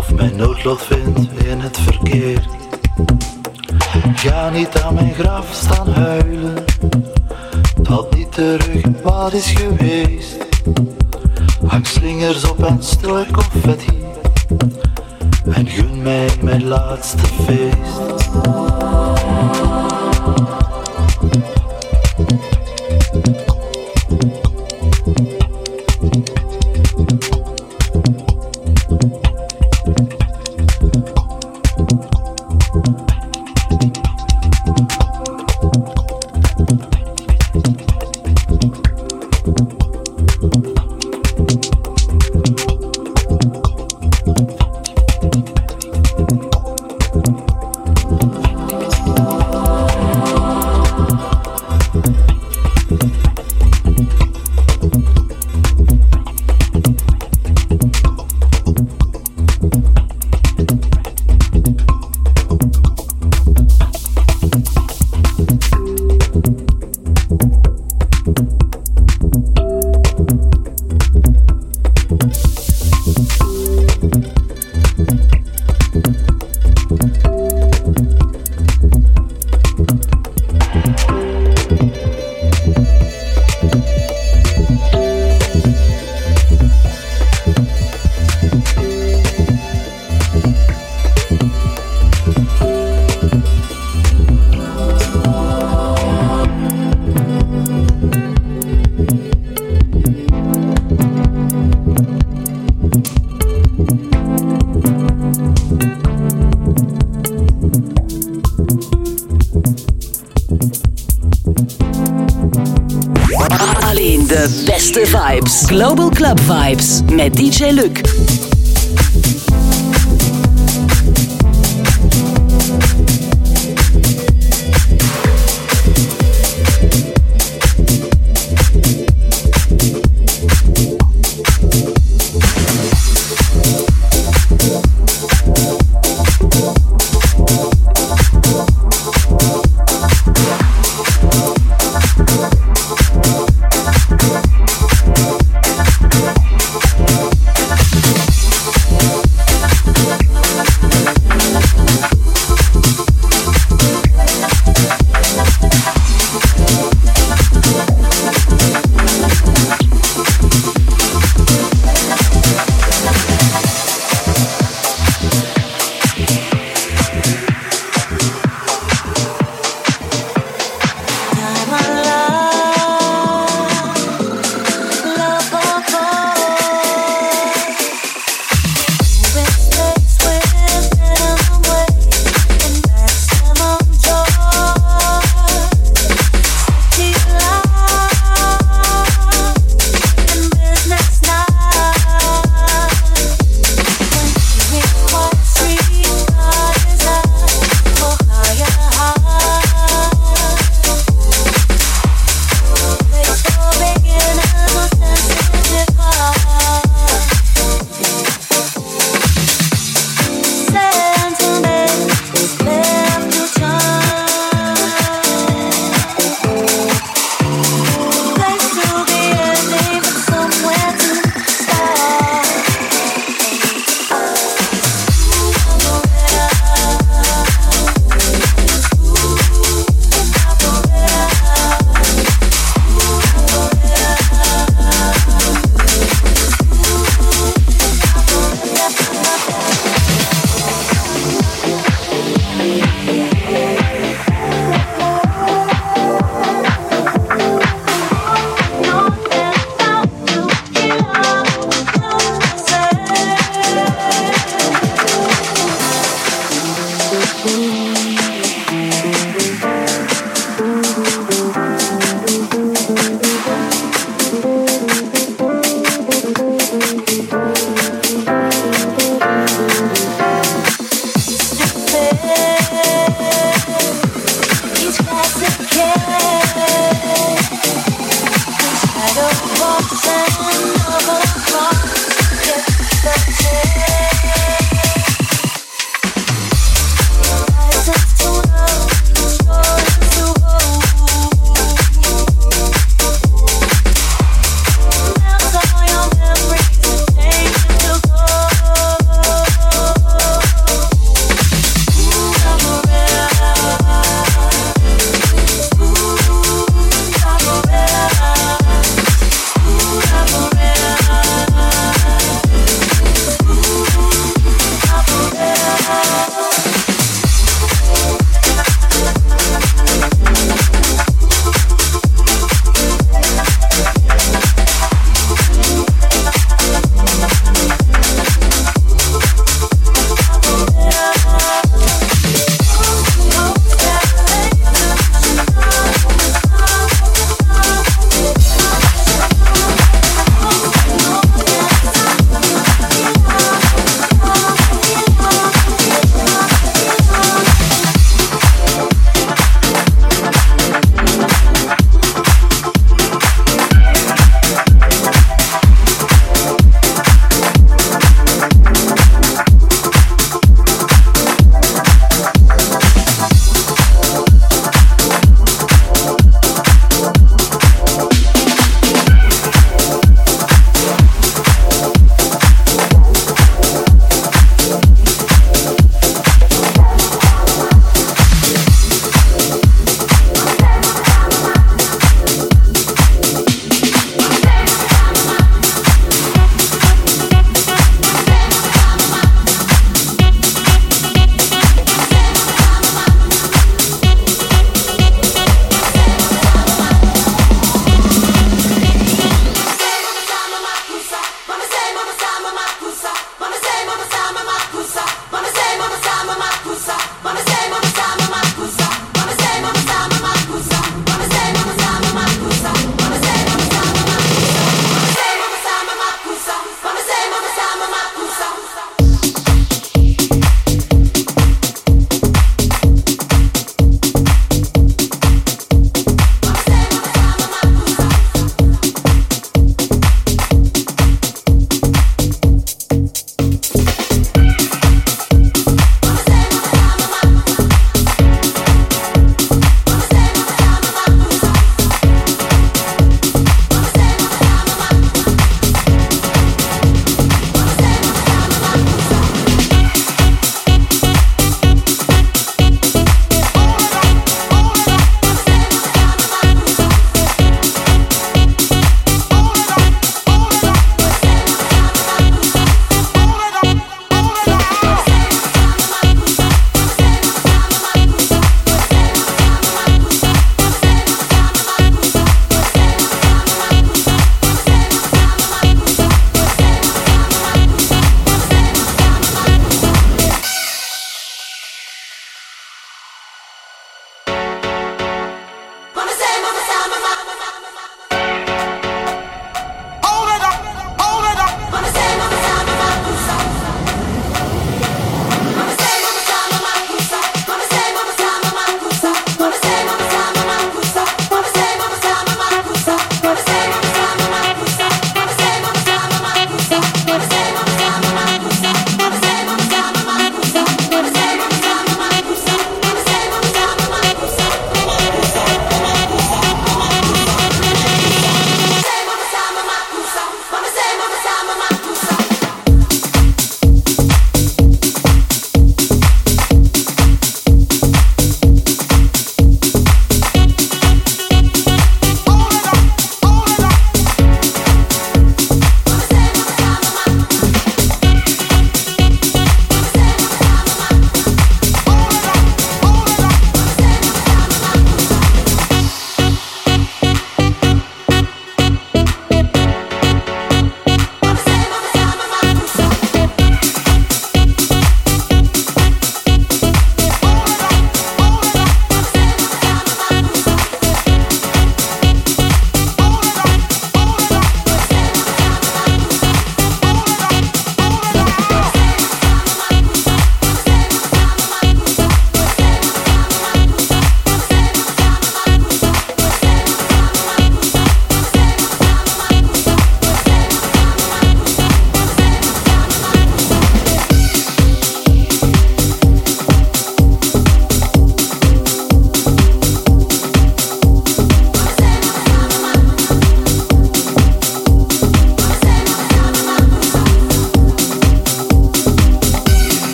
of mijn noodlot vindt in het verkeer. Ga niet aan mijn graf staan huilen, dat niet terug wat is geweest. Hang slingers op en stille confetti, en gun mij mijn laatste feest. de beste vibes. Global Club Vibes met DJ Luc.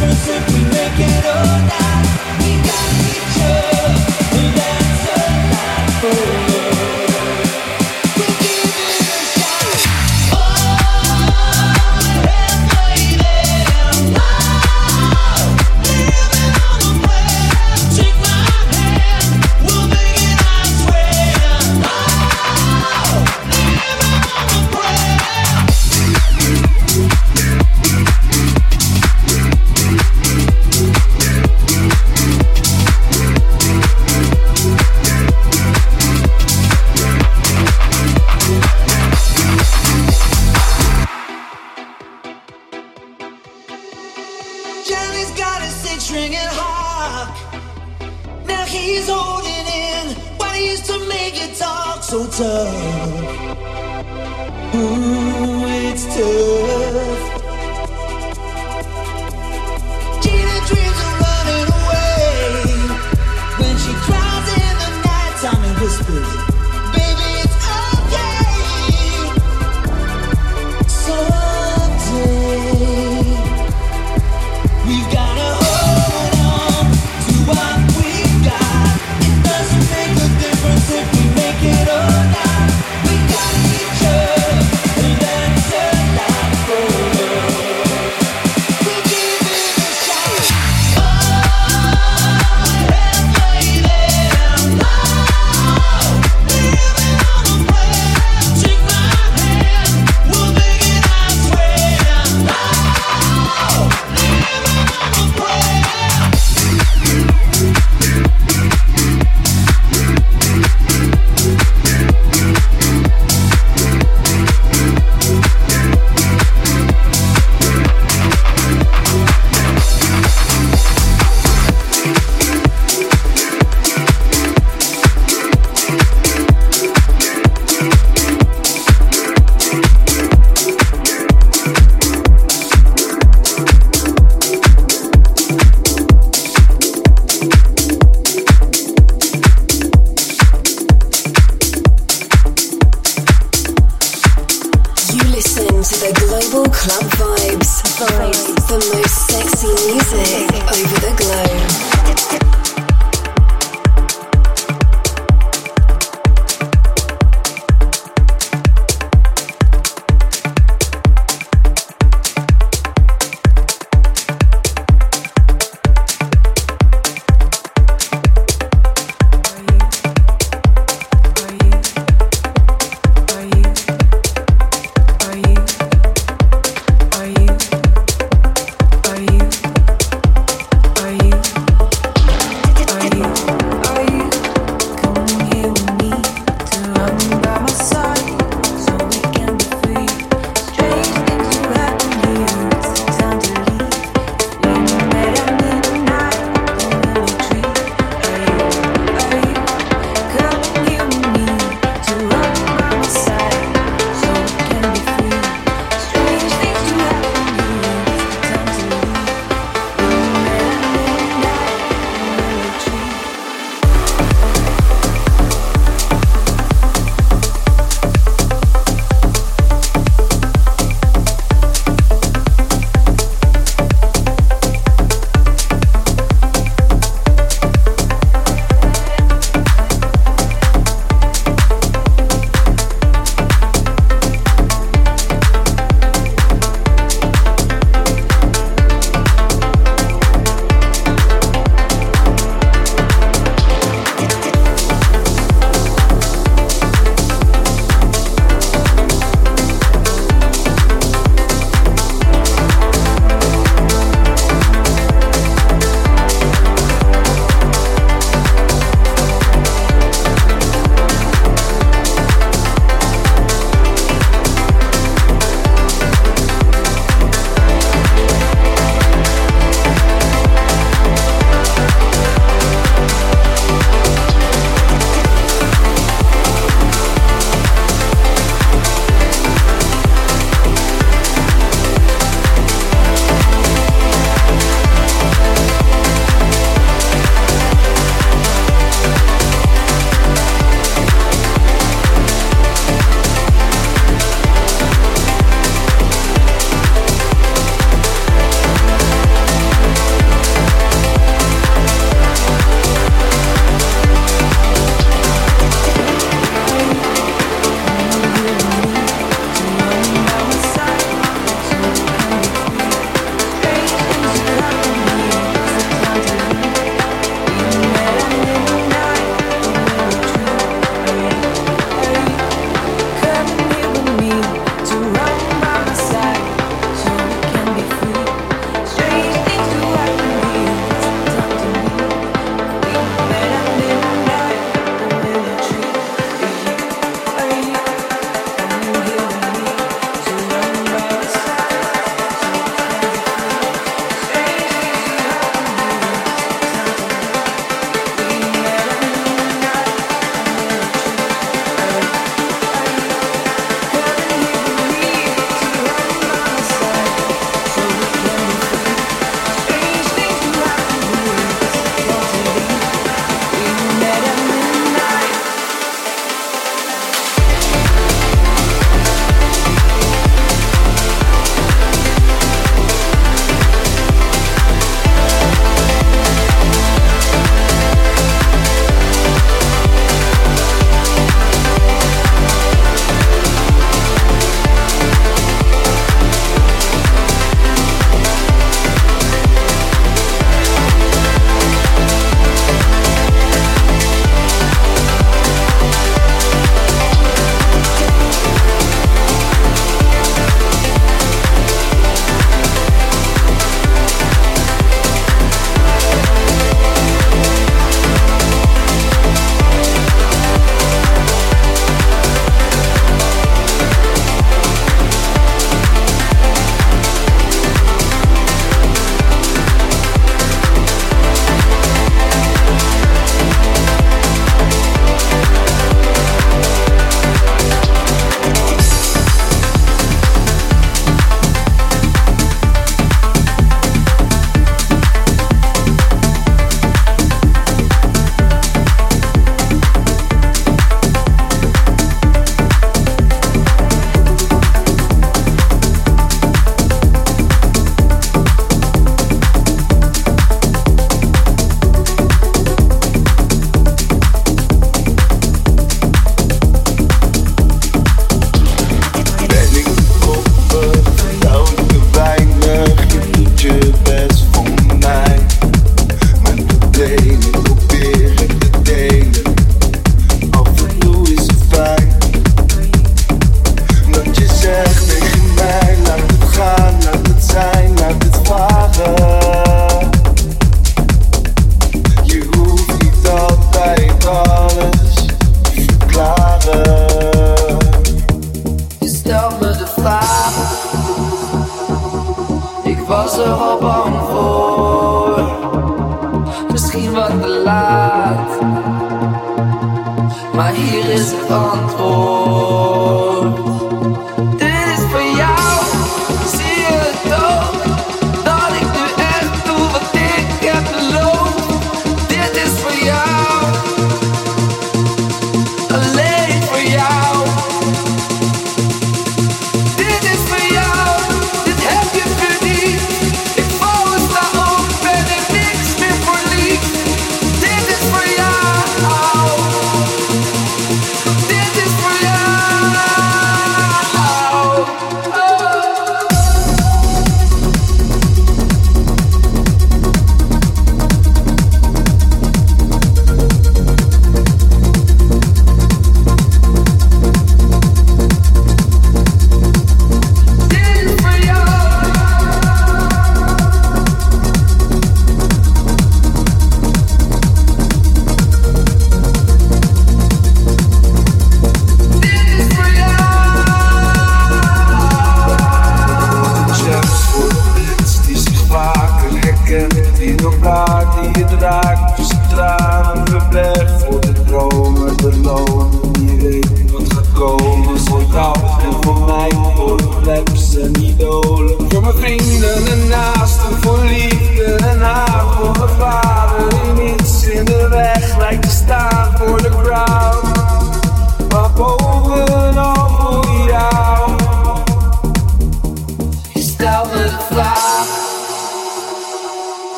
Simply make it all right.